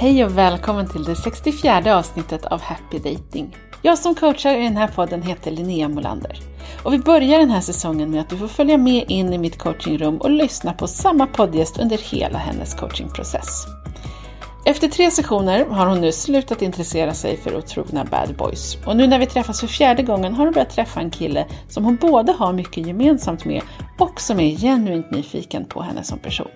Hej och välkommen till det 64 avsnittet av Happy Dating. Jag som coachar i den här podden heter Linnea Molander. Och vi börjar den här säsongen med att du får följa med in i mitt coachingrum och lyssna på samma poddgäst under hela hennes coachingprocess. Efter tre sessioner har hon nu slutat intressera sig för otrogna bad boys. Och nu när vi träffas för fjärde gången har hon börjat träffa en kille som hon både har mycket gemensamt med och som är genuint nyfiken på henne som person.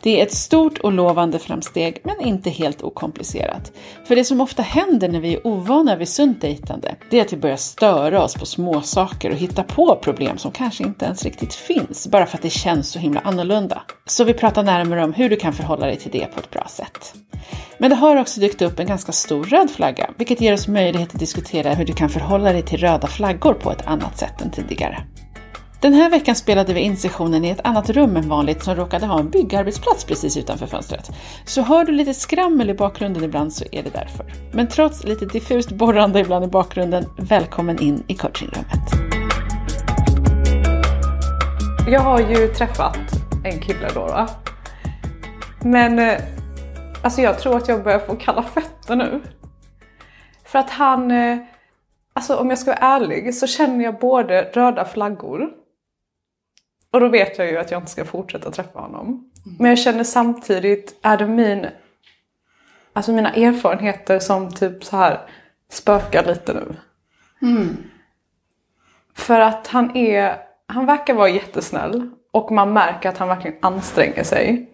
Det är ett stort och lovande framsteg, men inte helt okomplicerat. För det som ofta händer när vi är ovana vid sunt dejtande, det är att vi börjar störa oss på små saker och hitta på problem som kanske inte ens riktigt finns, bara för att det känns så himla annorlunda. Så vi pratar närmare om hur du kan förhålla dig till det på ett bra sätt. Men det har också dykt upp en ganska stor röd flagga, vilket ger oss möjlighet att diskutera hur du kan förhålla dig till röda flaggor på ett annat sätt än tidigare. Den här veckan spelade vi in sessionen i ett annat rum än vanligt som råkade ha en byggarbetsplats precis utanför fönstret. Så hör du lite skrammel i bakgrunden ibland så är det därför. Men trots lite diffust borrande ibland i bakgrunden, välkommen in i coachingrummet. Jag har ju träffat en kille då. Va? Men eh, alltså jag tror att jag börjar få kalla fötter nu. För att han, eh, alltså om jag ska vara ärlig så känner jag både röda flaggor och då vet jag ju att jag inte ska fortsätta träffa honom. Men jag känner samtidigt, är det min, alltså mina erfarenheter som typ så här spökar lite nu. För att han är, han verkar vara jättesnäll och man märker att han verkligen anstränger sig.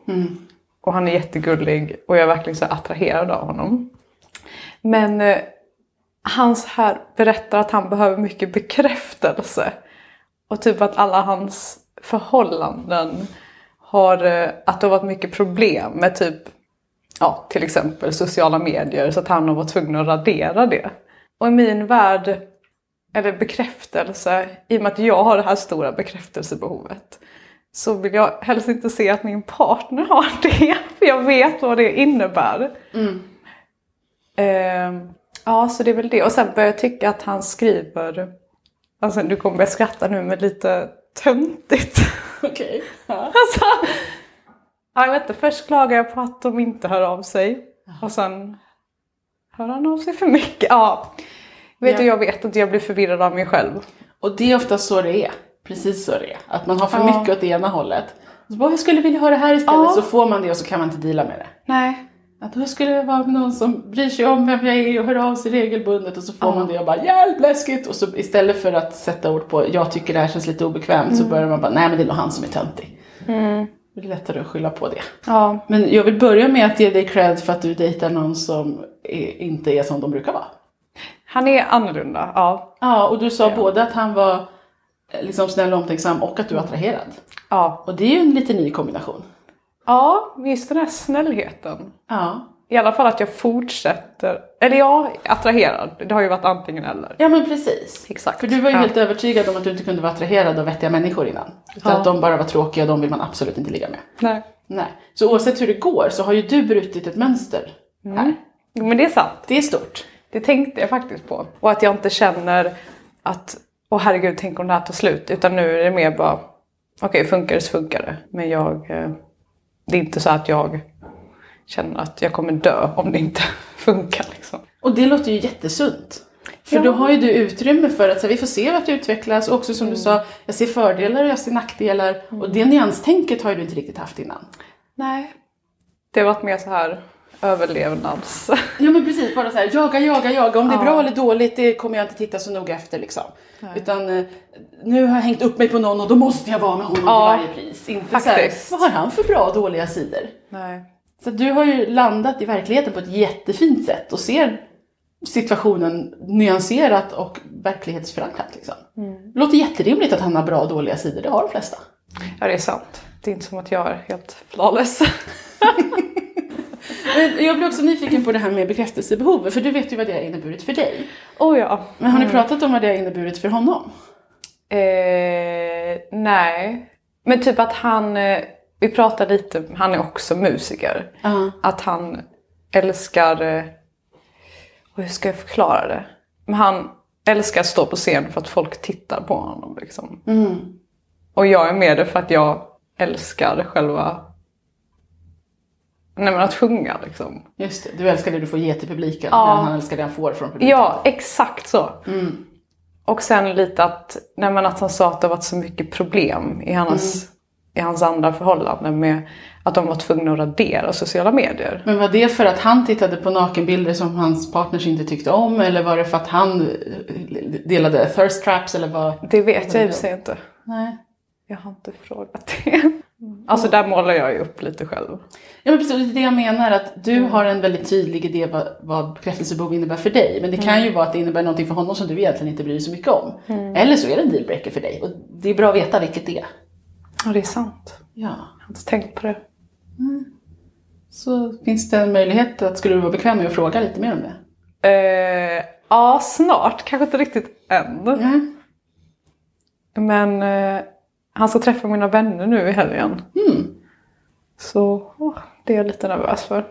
Och han är jättegullig och jag är verkligen så attraherad av honom. Men eh, han så här berättar att han behöver mycket bekräftelse. Och typ att alla hans förhållanden har, eh, att det har varit mycket problem med typ, ja till exempel sociala medier så att han har varit tvungen att radera det. Och i min värld, eller bekräftelse, i och med att jag har det här stora bekräftelsebehovet, så vill jag helst inte se att min partner har det. För jag vet vad det innebär. Ehm, ja, så det är väl det. Och sen börjar jag tycka att han skriver, alltså du kommer börja skratta nu, men lite töntigt. Okej. Ja. Alltså, ja, jag vet inte, först klagar jag på att de inte hör av sig. Och sen hör han av sig för mycket. Ja, vet Ja. du, jag vet inte, jag blir förvirrad av mig själv. Och det är ofta så det är. Precis så det är. Att man har för Ja. mycket åt det ena hållet. Så bara, jag skulle vilja ha det här istället. Ja. Så får man det och så kan man inte deala med det. Nej. Att jag skulle vara med någon som bryr sig om vem jag är och hör av sig regelbundet och så får man det och bara hjälp läskigt och så istället för att sätta ord på jag tycker det här känns lite obekvämt så börjar man bara nej men det är nog han som är töntig. Det är lättare att skylla på det. Ja, Men jag vill börja med att ge dig cred för att du dejtar någon som är, inte är som de brukar vara. han är annorlunda. Ja. Ja och du sa både att han var eh, liksom snäll och omtänksam och att du är attraherad. Ja. Och det är ju en lite ny kombination. Ja, just den här snällheten. Ja. I alla fall att jag fortsätter, eller jag är attraherad. Det har ju varit antingen eller. Ja men precis. Exakt. För du var ju Ja. helt övertygad om att du inte kunde vara attraherad av vettiga människor innan. Utan Ja. att de bara var tråkiga och de vill man absolut inte ligga med. Nej. Nej. Så oavsett hur det går så har ju du brutit ett mönster här. Jo, Men det är sant. Det är stort. Det tänkte jag faktiskt på. Och att jag inte känner att, åh herregud, tänk om det här tar slut. Utan nu är det mer bara, okej funkar det så funkar det. Men jag, eh, det är inte så att jag känner att jag kommer dö om det inte funkar liksom. Och det låter ju jättesunt. För Ja. då har ju du utrymme för att så här, vi får se vart det utvecklas. Och också som du sa, jag ser fördelar och jag ser nackdelar. Och det nyanstänket har ju du inte riktigt haft innan. Nej. Det har varit mer så här överlevnads... Ja men precis, bara så här, jaga, jaga, jaga. Om det är bra eller dåligt det kommer jag inte titta så noga efter liksom. Utan eh, nu har jag hängt upp mig på någon och då måste jag vara med honom Ja, till varje pris. Inte så här, faktiskt. vad har han för bra och dåliga sidor? Nej. Så du har ju landat i verkligheten på ett jättefint sätt och ser situationen nyanserat och verklighetsförankrat. Liksom. Det låter jätterimligt att han har bra och dåliga sidor, det har de flesta. Ja det är sant. Det är inte som att jag är helt flawless. Jag blir också nyfiken på det här med bekräftelsebehov, för du vet ju vad det har inneburit för dig. oh ja. Men har ni pratat om vad det har inneburit för honom? Eh, nej. Men typ att han, eh, vi pratar lite, han är också musiker. Ja. Att han älskar, eh, och hur ska jag förklara det? Men han älskar att stå på scen för att folk tittar på honom liksom. Mm. Och jag är med det för att jag älskar själva Nej men att sjunga liksom. Just det, du älskar det du får ge till publiken, Ja. men han älskar det han får från publiken. Ja, exakt så. Mm. Och sen lite att, nej men att han sa att det har varit så mycket problem i hans, i hans andra förhållanden med att de var tvungna att radera sociala medier. Men var det för att han tittade på nakenbilder som hans partners inte tyckte om eller var det för att han eh, delade thirst traps eller vad? Det vet jag i och för sig inte. Nej. Jag har inte frågat det. Alltså där målar jag ju upp lite själv. Ja men precis, det är det jag menar att du har en väldigt tydlig idé vad, vad bekräftelsebehov innebär för dig. Men det kan ju vara att det innebär någonting för honom som du egentligen inte bryr dig så mycket om. Eller så är det en dealbreaker för dig och det är bra att veta vilket det är. Ja, det är sant. Ja. Jag har inte tänkt på det. Så finns det en möjlighet att, skulle du vara bekväm med att fråga lite mer om det? Eh, ja, snart. Kanske inte riktigt än. Mm. Men eh, han ska träffa mina vänner nu i helgen. Mm. Så åh, det är jag lite nervös för.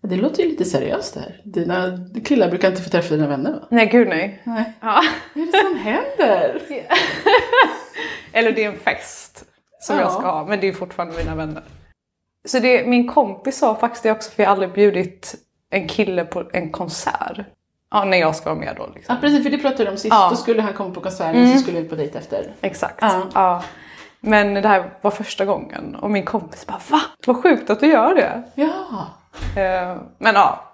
Det låter ju lite seriöst det här. Dina killar brukar inte få träffa dina vänner va? Nej, gud nej. Nej. Ja. Vad är det som händer? Eller det är en fest som Ja. jag ska ha, men det är fortfarande mina vänner. Så det, min kompis sa faktiskt det också, för jag har aldrig bjudit en kille på en konsert. Ja, när jag ska vara med då. Liksom. Ja precis, för det pratade du om sist. Ja. Då skulle han komma på konserten och så skulle vi på dejt efter. Exakt. Ja. Ja. Men det här var första gången och min kompis bara Va? Vad sjukt att du gör det. Ja. Eh, men ja.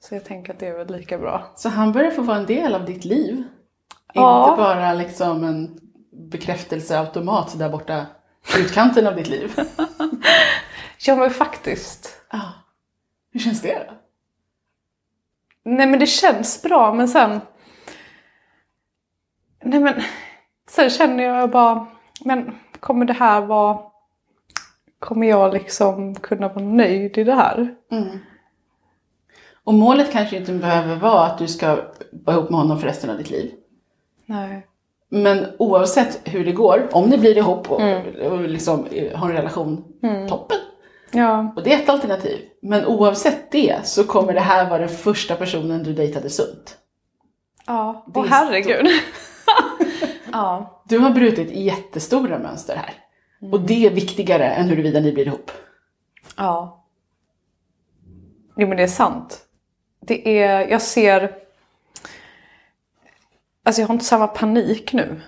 Så jag tänker att det är väl lika bra. Så han börjar få vara en del av ditt liv. Ja. Inte bara liksom en bekräftelseautomat där borta i utkanten av ditt liv. Ja men faktiskt. Ja. Hur känns det då? Nej men det känns bra men sen... Nej men... Sen känner jag bara, men kommer det här vara... Kommer jag liksom kunna vara nöjd i det här? Och målet kanske inte behöver vara att du ska vara ihop med honom för resten av ditt liv. Nej. Men oavsett hur det går, om ni blir ihop och, och liksom eh, har en relation, toppen. Ja. Och det är ett alternativ. Men oavsett det så kommer det här vara den första personen du dejtade sunt. Ja. Är herregud. ja. Du har brutit jättestora mönster här. Och det är viktigare än huruvida ni blir ihop. Ja. Jo men det är sant. Det är, jag ser... Alltså jag har inte samma panik nu.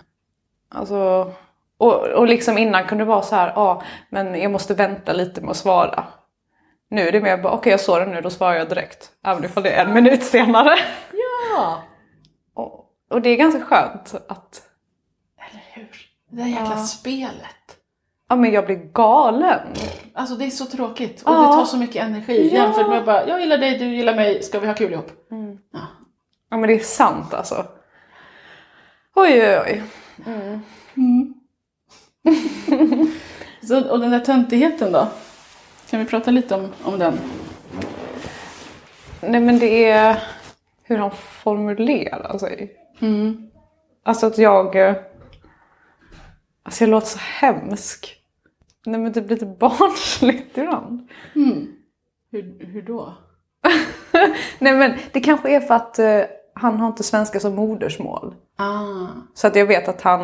Alltså, och, och liksom innan kunde det vara så här, ja men jag måste vänta lite med att svara. Nu är det mer bara, okej jag såg den nu, då svarar jag direkt. Även ifall det är en minut senare. Ja! Och, och det är ganska skönt att? Det där jäkla spelet. ja men jag blir galen. Alltså det är så tråkigt och Ja. det tar så mycket energi Ja. jämfört med att bara, jag gillar dig, du gillar mig, ska vi ha kul ihop? Ja. Ja men det är sant alltså. Oj oj oj. Så, och den där töntigheten då? Kan vi prata lite om, om den? Nej men det är hur han formulerar sig. Alltså att jag... Alltså jag låter så hemsk. Nej men typ lite barnsligt ibland. Hur, hur då? Nej men det kanske är för att eh, han har inte svenska som modersmål. Ah. Så att jag vet att han,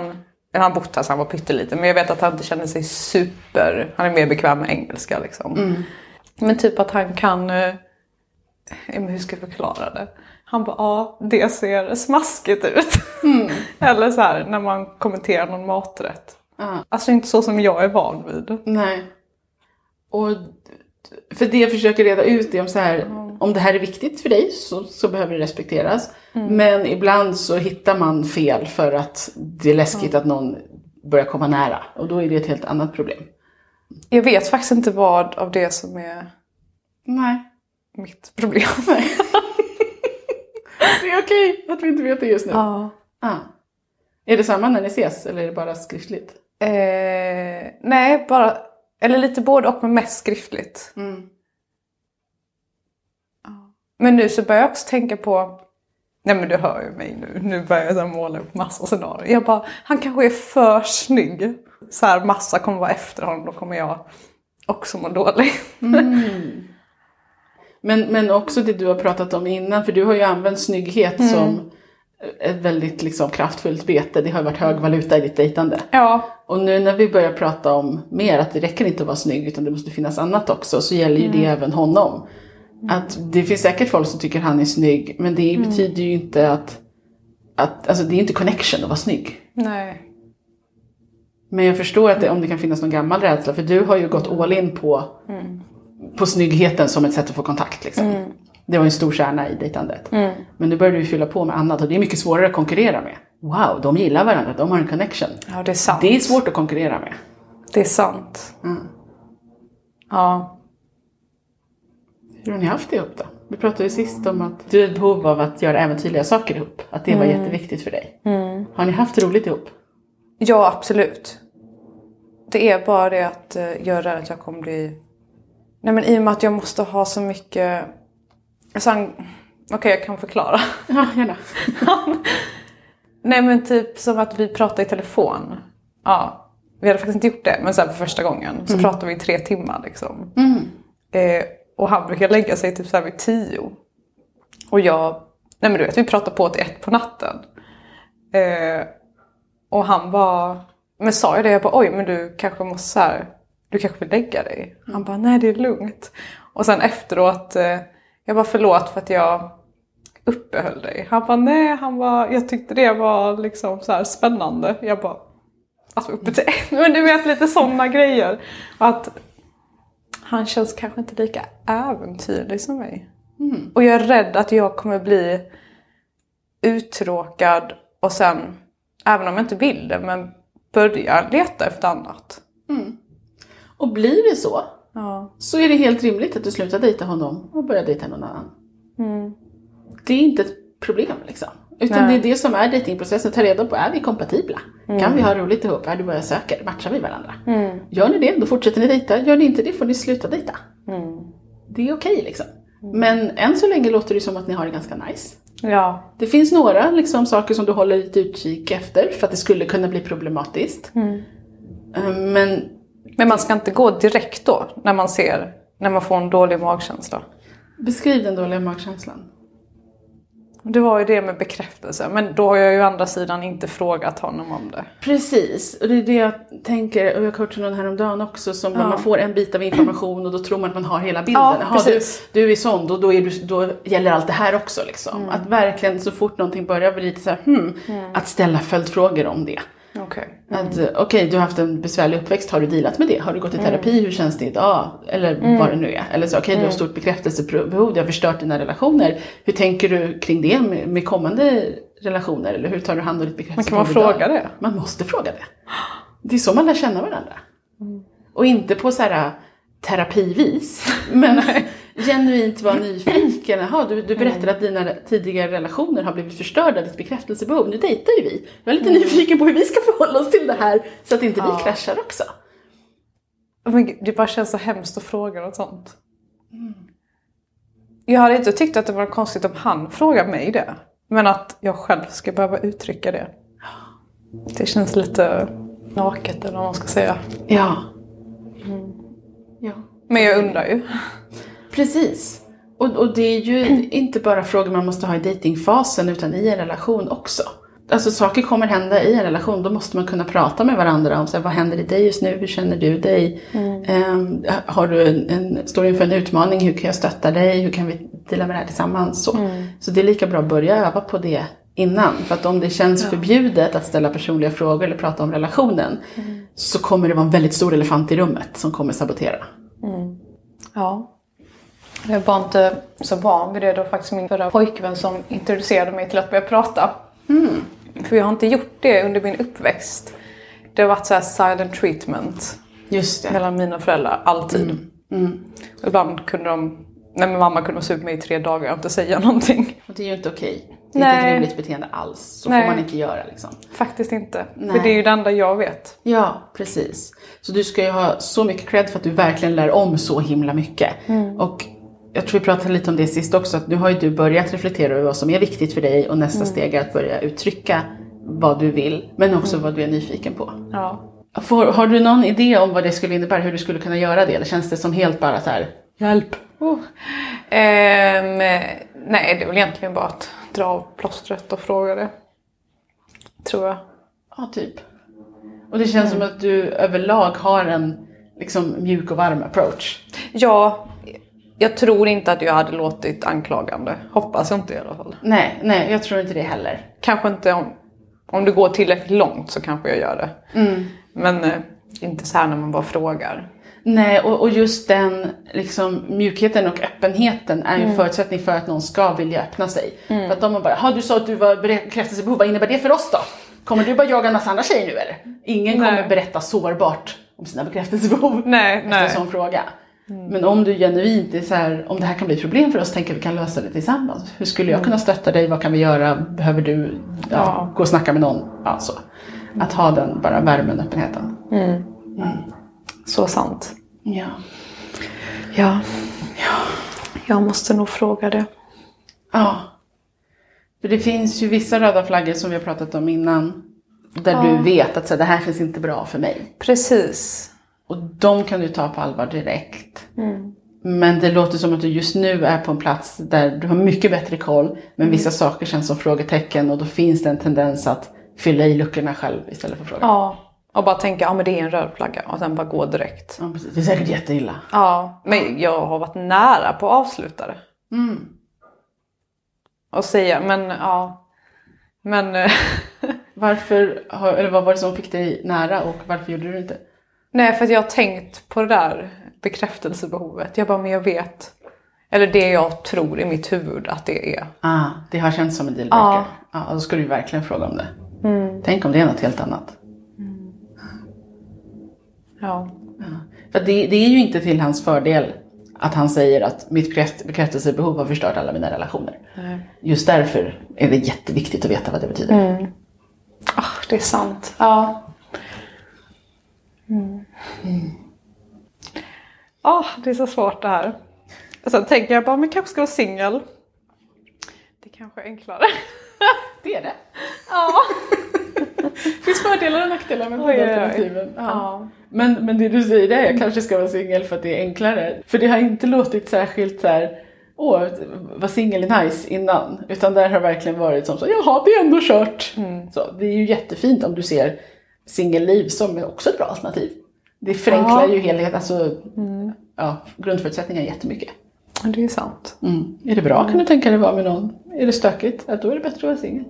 eller han bott här så han var pytteliten, men jag vet att han inte känner sig super, han är mer bekväm med engelska liksom. Men typ att han kan, eh, hur ska jag förklara det? Han bara, ja det ser smaskigt ut. Eller så här när man kommenterar någon maträtt. Ah. Alltså inte så som jag är van vid. Nej. Och för det jag försöker reda ut är om så här, om det här är viktigt för dig så, så behöver det respekteras. Men ibland så hittar man fel för att det är läskigt att någon börjar komma nära. Och då är det ett helt annat problem. Jag vet faktiskt inte vad av det som är Nej. mitt problem. Det är okej att vi inte vet det just nu. Ja. Ah. Är det samma när ni ses eller är det bara skriftligt? Eh, nej, bara, eller lite både och men mest skriftligt. Mm. Men nu så börjar jag också tänka på, nej men du hör ju mig nu, nu börjar jag måla upp massa scenarier. Jag bara, han kanske är för snygg. Så här massa kommer vara efter honom, då kommer jag också må dåligt. Men, men också det du har pratat om innan, för du har ju använt snygghet som ett väldigt liksom, kraftfullt bete. Det har varit hög valuta i ditt dejtande. Ja. Och nu när vi börjar prata om mer att det räcker inte att vara snygg utan det måste finnas annat också så gäller ju det även honom. Att det finns säkert folk som tycker han är snygg men det betyder ju inte att, att alltså det är inte connection att vara snygg. Nej. Men jag förstår att det, om det kan finnas någon gammal rädsla för du har ju gått all in på, på snyggheten som ett sätt att få kontakt. Liksom. Det var en stor kärna i dejtandet. Men nu börjar du fylla på med annat och det är mycket svårare att konkurrera med. Wow, de gillar varandra, de har en connection. Ja, det är sant. Det är svårt att konkurrera med. Det är sant. Ja. Hur har ni haft det ihop då? Vi pratade ju sist om att du har ett behov av att göra äventyrliga saker ihop. Att det var jätteviktigt för dig. Har ni haft roligt ihop? Ja, absolut. Det är bara det att jag är rädd att jag kommer bli... Nej men i och med att jag måste ha så mycket... Alltså, han- Okej, jag kan förklara. Ja, gärna. Nej men typ som att vi pratar i telefon. Ja, vi hade faktiskt inte gjort det, men sen för första gången så pratade vi i tre timmar liksom. Eh, och han brukar lägga sig typ så här vid tio. Och jag, nej men du vet vi pratar på till ett på natten. Eh, och han var, men sa jag det, jag bara oj men du kanske måste så här, du kanske vill lägga dig? Han bara nej det är lugnt. Och sen efteråt, eh, jag bara förlåt för att jag uppehöll dig. Han bara nej, han bara, jag tyckte det var liksom så här spännande. Jag bara, alltså uppe till Men du vet lite sådana grejer. Att han känns kanske inte lika äventyrlig som mig. Och jag är rädd att jag kommer bli uttråkad och sen, även om jag inte vill det, men börja leta efter annat. Och blir det så, Ja. så är det helt rimligt att du slutar dejta honom och börjar dejta någon annan. Det är inte ett problem liksom. Utan Nej. det är det som är dejtingprocessen. Ta reda på, är vi kompatibla? Kan vi ha roligt ihop? Är det vad jag söker? Matchar vi varandra? Gör ni det, då fortsätter ni dejta. Gör ni inte det får ni sluta dejta. Det är okej liksom. Men än så länge låter det som att ni har det ganska nice. Ja. Det finns några liksom, saker som du håller lite utkik efter för att det skulle kunna bli problematiskt. Eh, Men Men man ska inte gå direkt då, när man ser, när man får en dålig magkänsla. beskriv den dåliga magkänslan. Det var ju det med bekräftelse, men då har jag ju å andra sidan inte frågat honom om det. Precis, och det är det jag tänker, och jag coachade någon häromdagen också, som när man får en bit av information och då tror man att man har hela bilden. Ja, Jaha, du, precis. du är sån, då, då, är du, då gäller allt det här också. Liksom. Att verkligen så fort någonting börjar bli lite så här, hmm, att ställa följdfrågor om det. Okej. Att, eh, Okej, du har haft en besvärlig uppväxt, har du dealat med det? Har du gått i terapi, hur känns det idag? Eller vad det nu är. Eller så, okej, du har stort bekräftelsebehov, det har förstört dina relationer. Hur tänker du kring det med, med kommande relationer? Eller hur tar du hand om ditt kan bekräftelsebehov man idag? fråga det? Man måste fråga det. Det är så man lär känna varandra. Och inte på så här terapivis, men genuint vara nyfiken. Jaha, du, du berättar att dina tidigare relationer har blivit förstörda, ditt bekräftelsebehov. Nu dejtar ju vi. Jag är lite nyfiken på hur vi ska förhålla oss till det här så att inte vi kraschar också. Men det bara känns så hemskt att fråga något sånt. Jag hade inte tyckt att det var konstigt om han frågade mig det. Men att jag själv ska behöva uttrycka det. Det känns lite naket eller vad man ska säga. Ja. ja. Men jag undrar ju. Precis. Och, och det är ju inte bara frågor man måste ha i datingfasen utan i en relation också. Alltså saker kommer hända i en relation, då måste man kunna prata med varandra om så här, vad händer i dig just nu, hur känner du dig? Ehm, har du en, en, står du inför en utmaning, hur kan jag stötta dig, hur kan vi dela med det här tillsammans? Så, så det är lika bra att börja öva på det innan. För att om det känns förbjudet att ställa personliga frågor eller prata om relationen så kommer det vara en väldigt stor elefant i rummet som kommer sabotera. Ja. Jag var inte så van vid det. Det var faktiskt min förra pojkvän som introducerade mig till att börja prata. För jag har inte gjort det under min uppväxt. Det har varit så silent treatment Just det. mellan mina föräldrar, alltid. Och Ibland kunde de, nej men mamma kunde vara sur på mig i tre dagar och inte säga någonting. Och det är ju inte okej. Det är inte Nej. ett rimligt beteende alls. Så Nej. får man inte göra liksom. Faktiskt inte. Nej. För det är ju det enda jag vet. Ja, precis. Så du ska ju ha så mycket cred för att du verkligen lär om så himla mycket. Och jag tror vi pratade lite om det sist också, att nu har ju du börjat reflektera över vad som är viktigt för dig och nästa steg är att börja uttrycka vad du vill, men också vad du är nyfiken på. Ja. Får, har du någon idé om vad det skulle innebära, hur du skulle kunna göra det? Eller känns det som helt bara så här, hjälp? Oh. Ehm, nej, det är väl egentligen bara att dra av plåstret och fråga det. Tror jag. Ja, typ. Och det känns som att du överlag har en liksom, mjuk och varm approach. Ja, jag tror inte att jag hade låtit anklagande. Hoppas jag inte i alla fall. Nej, nej, jag tror inte det heller. Kanske inte om, om det går tillräckligt långt så kanske jag gör det. Men eh, inte så här när man bara frågar. Nej, och, och just den liksom, mjukheten och öppenheten är ju en förutsättning för att någon ska vilja öppna sig. För att de har bara, "Ha, du sa att du var bekräftelsebehov, vad innebär det för oss då? Kommer du bara jaga en massa andra tjejer nu eller? Ingen Nej. kommer berätta sårbart om sina bekräftelsebehov Nej, efter en nej. sån fråga. Men om du genuint är så här, om det här kan bli problem för oss, tänker vi kan lösa det tillsammans. Hur skulle jag kunna stötta dig? Vad kan vi göra? Behöver du ja, Ja. gå och snacka med någon? Ja, så. Att ha den bara värmen öppenheten. Så sant. Ja. Ja. Jag måste nog fråga det. Ja. För det finns ju vissa röda flaggor som vi har pratat om innan. Där Ja. du vet att så, det här känns inte bra för mig. Precis. Och de kan du ta på allvar direkt. Men det låter som att du just nu är på en plats där du har mycket bättre koll. Men vissa saker känns som frågetecken och då finns det en tendens att fylla i luckorna själv istället för att fråga. Ja. Och bara tänka, ja men det är en röd flagga och sen bara gå direkt. Ja. Det är säkert jätteilla. Ja, men jag har varit nära på att avsluta det. Mm. Och säga, men ja. Men eh, Varför, eller vad var det som fick dig nära och varför gjorde du det inte? nej för att jag har tänkt på det där bekräftelsebehovet. Jag bara, men jag vet. Eller det jag tror i mitt huvud att det är. Ah, det har känts som en dealbreaker. Ja. Ja. då ska du verkligen fråga om det. Tänk om det är något helt annat. Ja. För det, det är ju inte till hans fördel att han säger att mitt bekräft- bekräftelsebehov har förstört alla mina relationer. Nej. Just därför är det jätteviktigt att veta vad det betyder. Ah, det är sant. Ja. Ah, det är så svårt det här. Och sen tänker jag bara, men kanske ska vara singel. Det kanske är enklare. Det är det. Ja. Det finns fördelar och nackdelar med båda alternativen. Ja. Ja. Men, men det du säger det är jag kanske ska vara singel för att det är enklare. För det har inte låtit särskilt så här, åh, var singel är nice innan. Utan där har verkligen varit som så, jaha, det är ändå kört. Så, det är ju jättefint om du ser singelliv som också ett bra alternativ. Det förenklar Ja. ju helheten, alltså ja, grundförutsättningar jättemycket. Det är sant. Mm. Är det bra kan du tänka dig vara med någon. Är det stökigt, ja, då är det bättre att vara singel.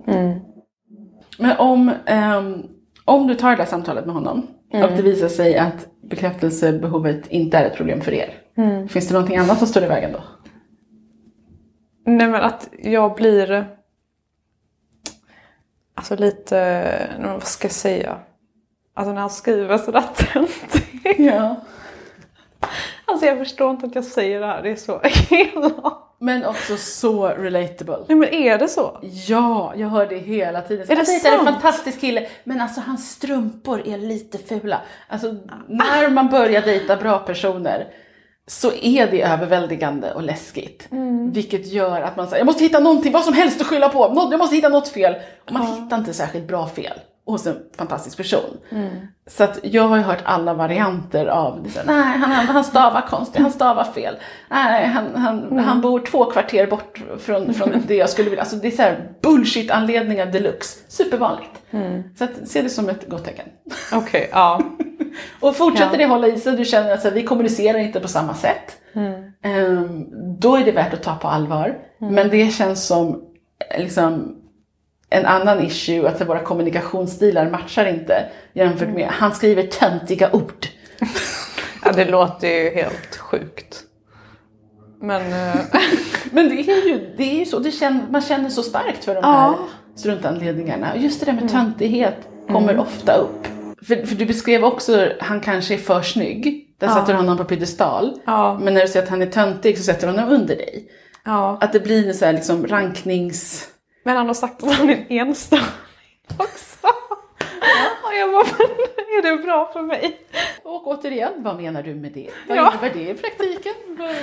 Men om, ehm, om du tar det där samtalet med honom och det visar sig att bekräftelsebehovet inte är ett problem för er. Finns det någonting annat som står i vägen då? Nej men att jag blir alltså lite, vad ska jag säga? Alltså när han skriver sådär töntigt. Ja. Alltså jag förstår inte att jag säger det här, det är så elakt. Men också så relatable. Nej men är det så? Ja, jag hör det hela tiden. Är det jag dejtar en sant? fantastisk kille, men alltså hans strumpor är lite fula. Alltså när man börjar dejta bra personer så är det överväldigande och läskigt. Vilket gör att man säger, jag måste hitta någonting, vad som helst att skylla på. Jag måste hitta något fel. Och man hittar inte särskilt bra fel hos en fantastisk person. Så att jag har ju hört alla varianter av, nej han, han, stavar konstigt, han stavar fel. Nej, han, han, han bor två kvarter bort från, från det jag skulle vilja. Alltså det är så här bullshit-anledningar deluxe. Supervanligt. Så att, se det som ett gott tecken. Okej, ja. Och fortsätter Ja. det hålla i sig, du känner att så här, vi kommunicerar inte på samma sätt. ehm, då är det värt att ta på allvar. Men det känns som liksom, en annan issue, att våra kommunikationsstilar matchar inte jämfört med, han skriver töntiga ord. ja. Det låter ju helt sjukt. Men eh, Men det är ju, det är ju så, det känner, man känner så starkt för de här Ja. struntanledningarna. Och just det där med töntighet kommer ofta upp. För, för du beskrev också, han kanske är för snygg. Där sätter du honom på piedestal. Ja. Men när du säger att han är töntig så sätter du honom under dig. ja. Att det blir en så här liksom ranknings... Men han har sagt att han är en enstörning också. Och jag bara, är det bra för mig? Och återigen, vad menar du med det? Vad Ja. innebär det i praktiken?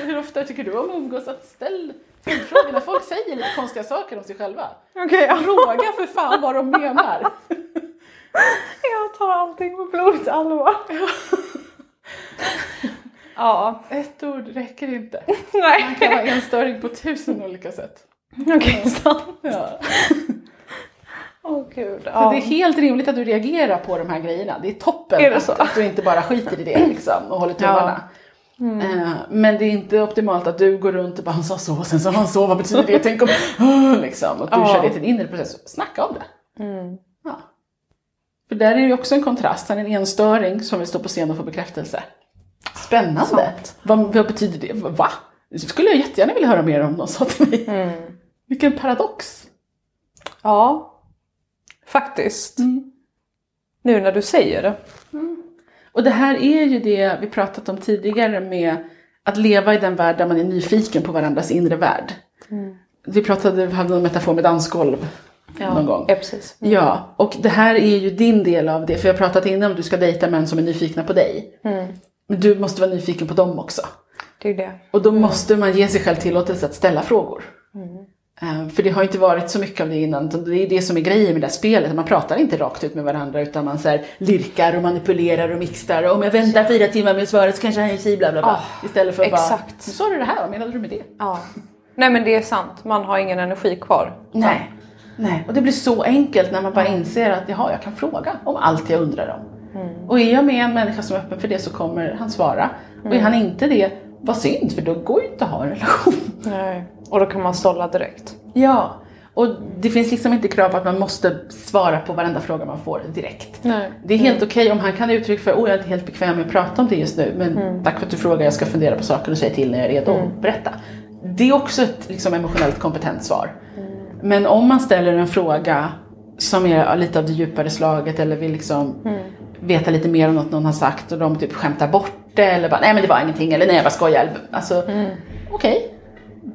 Hur ofta tycker du om att umgås? Att ställ följdfrågor när folk säger lite konstiga saker om sig själva. Okej, ja. Fråga för fan vad de menar. jag tar allting på blodigt allvar. ja, Ett ord räcker inte. nej. Man kan vara enstöring på tusen olika sätt. Okej, sant. Ja. Åh gud. Så Ja. det är helt rimligt att du reagerar på de här grejerna. Det är toppen Är det att, att du inte bara skiter i det liksom, och håller tummarna. Eh, Men det är inte optimalt att du går runt och bara han sa så, sen sa han så, vad betyder det? Tänk om... liksom, och du Ja. kör det till din inre process. Snacka om det. Ja. För där är det ju också en kontrast. Han är en enstöring som vill stå på scen och få bekräftelse. Spännande. Vad, vad betyder det? Va? Det skulle jag jättegärna vilja höra mer om någon sa till mig. Vilken paradox. Ja, faktiskt. Nu när du säger det. Och det här är ju det vi pratat om tidigare med att leva i den värld där man är nyfiken på varandras inre värld. Vi pratade, vi hade en metafor med dansgolv någon gång. Ja, precis. Ja, och det här är ju din del av det. För jag har pratat innan om du ska dejta män som är nyfikna på dig. Men du måste vara nyfiken på dem också. Det är det. Och då måste man ge sig själv tillåtelse att ställa frågor. Eh, För det har inte varit så mycket av det innan. Det är det som är grejen med det här spelet. Man pratar inte rakt ut med varandra utan man så här lirkar och manipulerar och mixar. Och om jag väntar fyra timmar med svaret så kanske han säger bla bla bla. Ah, Istället för att bara, exakt. nu sa du det här, vad menade du med det? Ja. Nej men det är sant, man har ingen energi kvar. Nej. Nej. Och det blir så enkelt när man bara inser att jaha, jag kan fråga om allt jag undrar om. Och är jag med en människa som är öppen för det så kommer han svara. Och är han inte det, vad synd för då går ju inte att ha en relation. Nej. Och då kan man sålla direkt. Ja, och det finns liksom inte krav på att man måste svara på varenda fråga man får direkt. Nej. Det är helt okej om han kan uttrycka för åh jag är inte helt bekväm med att prata om det just nu men tack för att du frågar, jag ska fundera på saker och säga till när jag är redo att berätta. Det är också ett liksom, emotionellt kompetent svar. Men om man ställer en fråga som är lite av det djupare slaget eller vill liksom veta lite mer om något någon har sagt och de typ skämtar bort det eller bara nej men det var ingenting eller nej jag bara skojar. Alltså okej,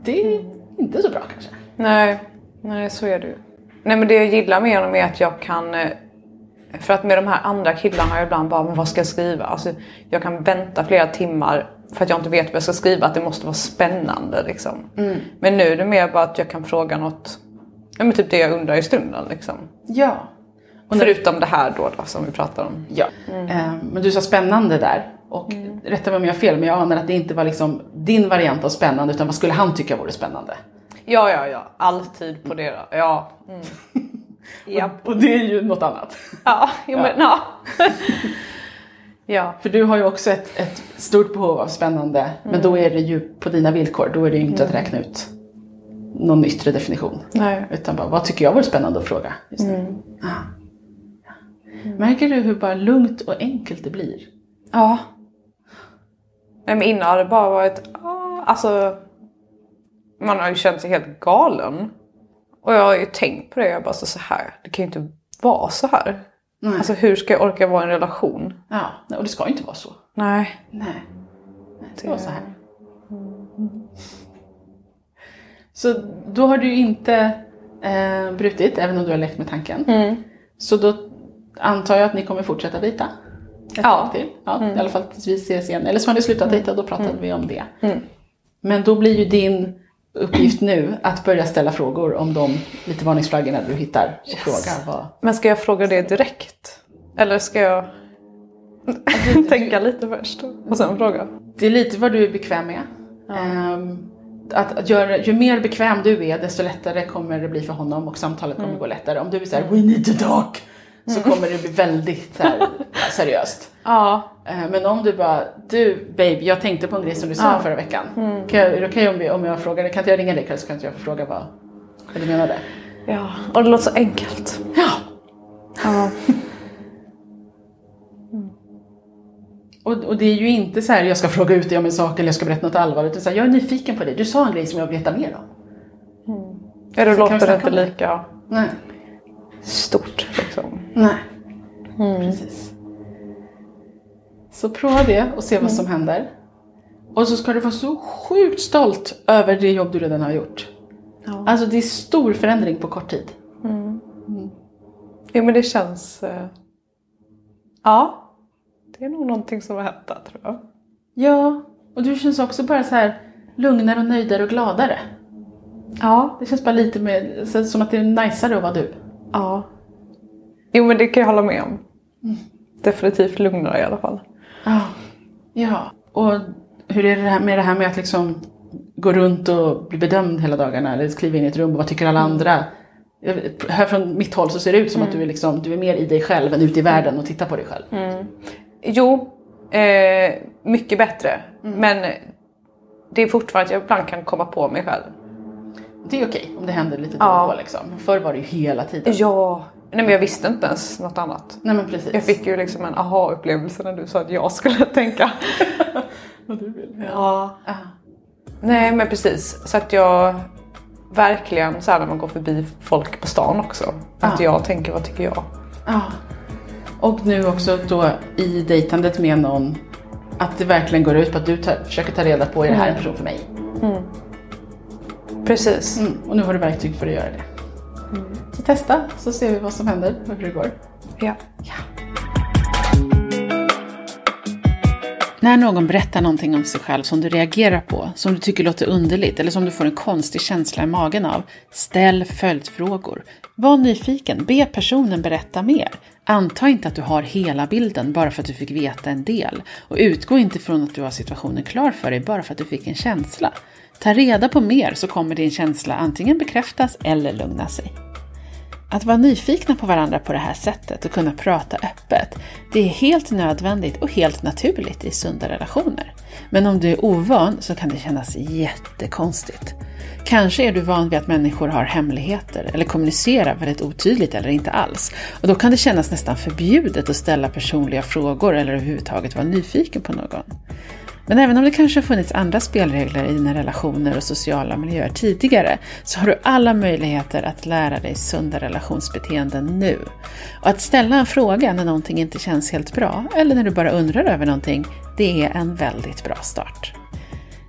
det är inte så bra kanske. Nej, nej så är det ju. Nej men det jag gillar med honom är att jag kan eh, för att med de här andra killarna har jag ibland bara, men vad ska jag skriva? Alltså, jag kan vänta flera timmar för att jag inte vet vad jag ska skriva, att det måste vara spännande liksom. Men nu är det mer bara att jag kan fråga något, ja men typ det jag undrar i stunden liksom. Ja. Och Förutom det här då, då som vi pratar om. ja. Eh, men du sa spännande där. Och rätta mig om jag har fel, men jag anar att det inte var liksom din variant av spännande, utan vad skulle han tycka vore spännande? Ja, ja, ja. Alltid på det då. Ja. Mm. ja. Och det är ju något annat. Ja, jo, men ja. ja. För du har ju också ett, ett stort behov av spännande, men då är det ju på dina villkor. Då är det ju inte att räkna ut någon yttre definition. Nej. Utan bara, vad tycker jag vore spännande att fråga? Just nu? Ah. Ja. Märker du hur bara lugnt och enkelt det blir? Ja. Men innan har det bara varit, ah, alltså. Man har ju känt sig helt galen. Och jag har ju tänkt på det, jag bara så, så här. det kan ju inte vara så här. Nej. Alltså hur ska jag orka vara i en relation? Ja, nej, och det ska ju inte vara så. Nej. Nej. Det ska vara så här. Så då har du ju inte eh, brutit, även om du har lekt med tanken. Så då antar jag att ni kommer fortsätta dejta? Ett Ja. till. Ja, I alla fall tills vi ses igen. Eller så har ni slutat dejta, då pratade vi om det. Men då blir ju din uppgift nu att börja ställa frågor om de lite varningsflaggorna du hittar. Och fråga vad... Men ska jag fråga det direkt? Eller ska jag tänka lite först och sen fråga? Det är lite vad du är bekväm med. Ehm, att, att göra, ju mer bekväm du är, desto lättare kommer det bli för honom och samtalet kommer gå lättare. Om du är såhär, we need to talk, så kommer det bli väldigt här, seriöst. Ja. Eh, Men om du bara, du babe, jag tänkte på en grej som du sa förra veckan. Kan jag, är det okej om, vi- om jag frågar, kan inte jag ringa dig ikväll så kan inte jag få fråga vad, vad du menade? Ja, och det låter så enkelt. Ja, Ja. och, och det är ju inte så här, jag ska fråga ut dig om en sak eller jag ska berätta något allvarligt. Utan så här, jag är nyfiken på dig, du sa en grej som jag vill veta mer om. Ja, då låter det inte lika Nej. stort liksom. Nej. Precis. Så prova det och se vad som händer. Och så ska du vara så sjukt stolt över det jobb du redan har gjort. Ja. Alltså det är stor förändring på kort tid. Jo men det känns... eh, Ja. Det är nog någonting som har hänt där tror jag. Ja, och du känns också bara så här lugnare och nöjdare och gladare. Ja. Det känns bara lite mer så, som att det är najsare att vara du. Ja. Jo men det kan jag hålla med om. Definitivt lugnare i alla fall. Ja. Ja, och hur är det här med det här med att liksom gå runt och bli bedömd hela dagarna eller kliva in i ett rum och vad tycker alla Mm. andra? Här från mitt håll så ser det ut som att du är, liksom, du är mer i dig själv än ute i världen och tittar på dig själv. Mm. Jo, eh, mycket bättre. Men det är fortfarande att jag ibland kan komma på mig själv. Det är okej om det händer lite då Ja. och då liksom. Förr var det ju hela tiden. Ja. Nej men jag visste inte ens något annat. Nej men precis. Jag fick ju liksom en aha-upplevelse när du sa att jag skulle tänka. Vad du vill. Ja. Ah. Nej men precis. Så att jag verkligen så här när man går förbi folk på stan också. Att Ja. jag tänker vad tycker jag? Ja. Och nu också då i dejtandet med någon att det verkligen går ut på att du tar, försöker ta reda på är det här en person för mig? Precis. Mm. Och nu har du verktyg för att göra det. Så testa så ser vi vad som händer och hur det går. Ja. När någon berättar någonting om sig själv som du reagerar på, som du tycker låter underligt eller som du får en konstig känsla i magen av, ställ följdfrågor. Var nyfiken, be personen berätta mer. Anta inte att du har hela bilden bara för att du fick veta en del och utgå inte från att du har situationen klar för dig bara för att du fick en känsla. Ta reda på mer så kommer din känsla antingen bekräftas eller lugna sig. Att vara nyfikna på varandra på det här sättet och kunna prata öppet, det är helt nödvändigt och helt naturligt i sunda relationer. Men om du är ovan så kan det kännas jättekonstigt. Kanske är du van vid att människor har hemligheter eller kommunicerar väldigt otydligt eller inte alls. Och då kan det kännas nästan förbjudet att ställa personliga frågor eller överhuvudtaget vara nyfiken på någon. Men även om det kanske har funnits andra spelregler i dina relationer och sociala miljöer tidigare så har du alla möjligheter att lära dig sunda relationsbeteenden nu. Och att ställa en fråga när någonting inte känns helt bra eller när du bara undrar över någonting, det är en väldigt bra start.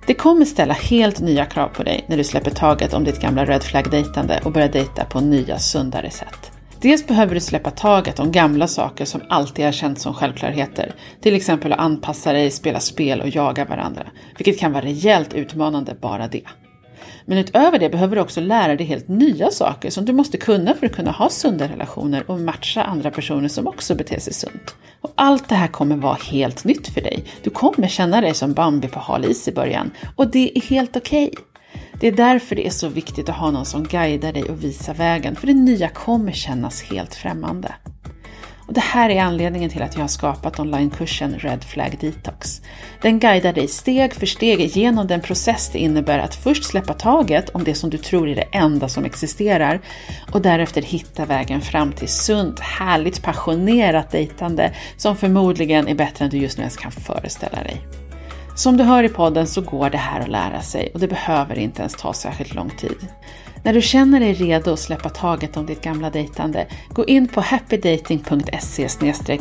Det kommer ställa helt nya krav på dig när du släpper taget om ditt gamla red flag-dejtande och börjar dejta på nya sundare sätt. Dels behöver du släppa taget om gamla saker som alltid har känts som självklarheter. Till exempel att anpassa dig, spela spel och jaga varandra. Vilket kan vara rejält utmanande bara det. Men utöver det behöver du också lära dig helt nya saker som du måste kunna för att kunna ha sunda relationer och matcha andra personer som också beter sig sunt. Och allt det här kommer vara helt nytt för dig. Du kommer känna dig som Bambi på hal is i början och det är helt okej. Det är därför det är så viktigt att ha någon som guidar dig och visar vägen, för det nya kommer kännas helt främmande. Och det här är anledningen till att jag har skapat onlinekursen Red Flag Detox. Den guidar dig steg för steg genom den process det innebär att först släppa taget om det som du tror är det enda som existerar och därefter hitta vägen fram till sunt, härligt, passionerat dejtande som förmodligen är bättre än du just nu ens kan föreställa dig. Som du hör i podden så går det här att lära sig och det behöver inte ens ta särskilt lång tid. När du känner dig redo att släppa taget om ditt gamla dejtande, gå in på happydating.se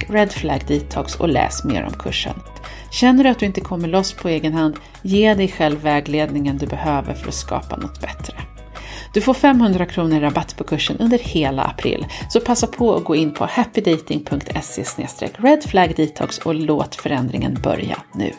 redflagdetox och läs mer om kursen. Känner du att du inte kommer loss på egen hand, ge dig själv vägledningen du behöver för att skapa något bättre. Du får 500 kronor rabatt på kursen under hela april, så passa på att gå in på happydating.se redflagdetox och låt förändringen börja nu.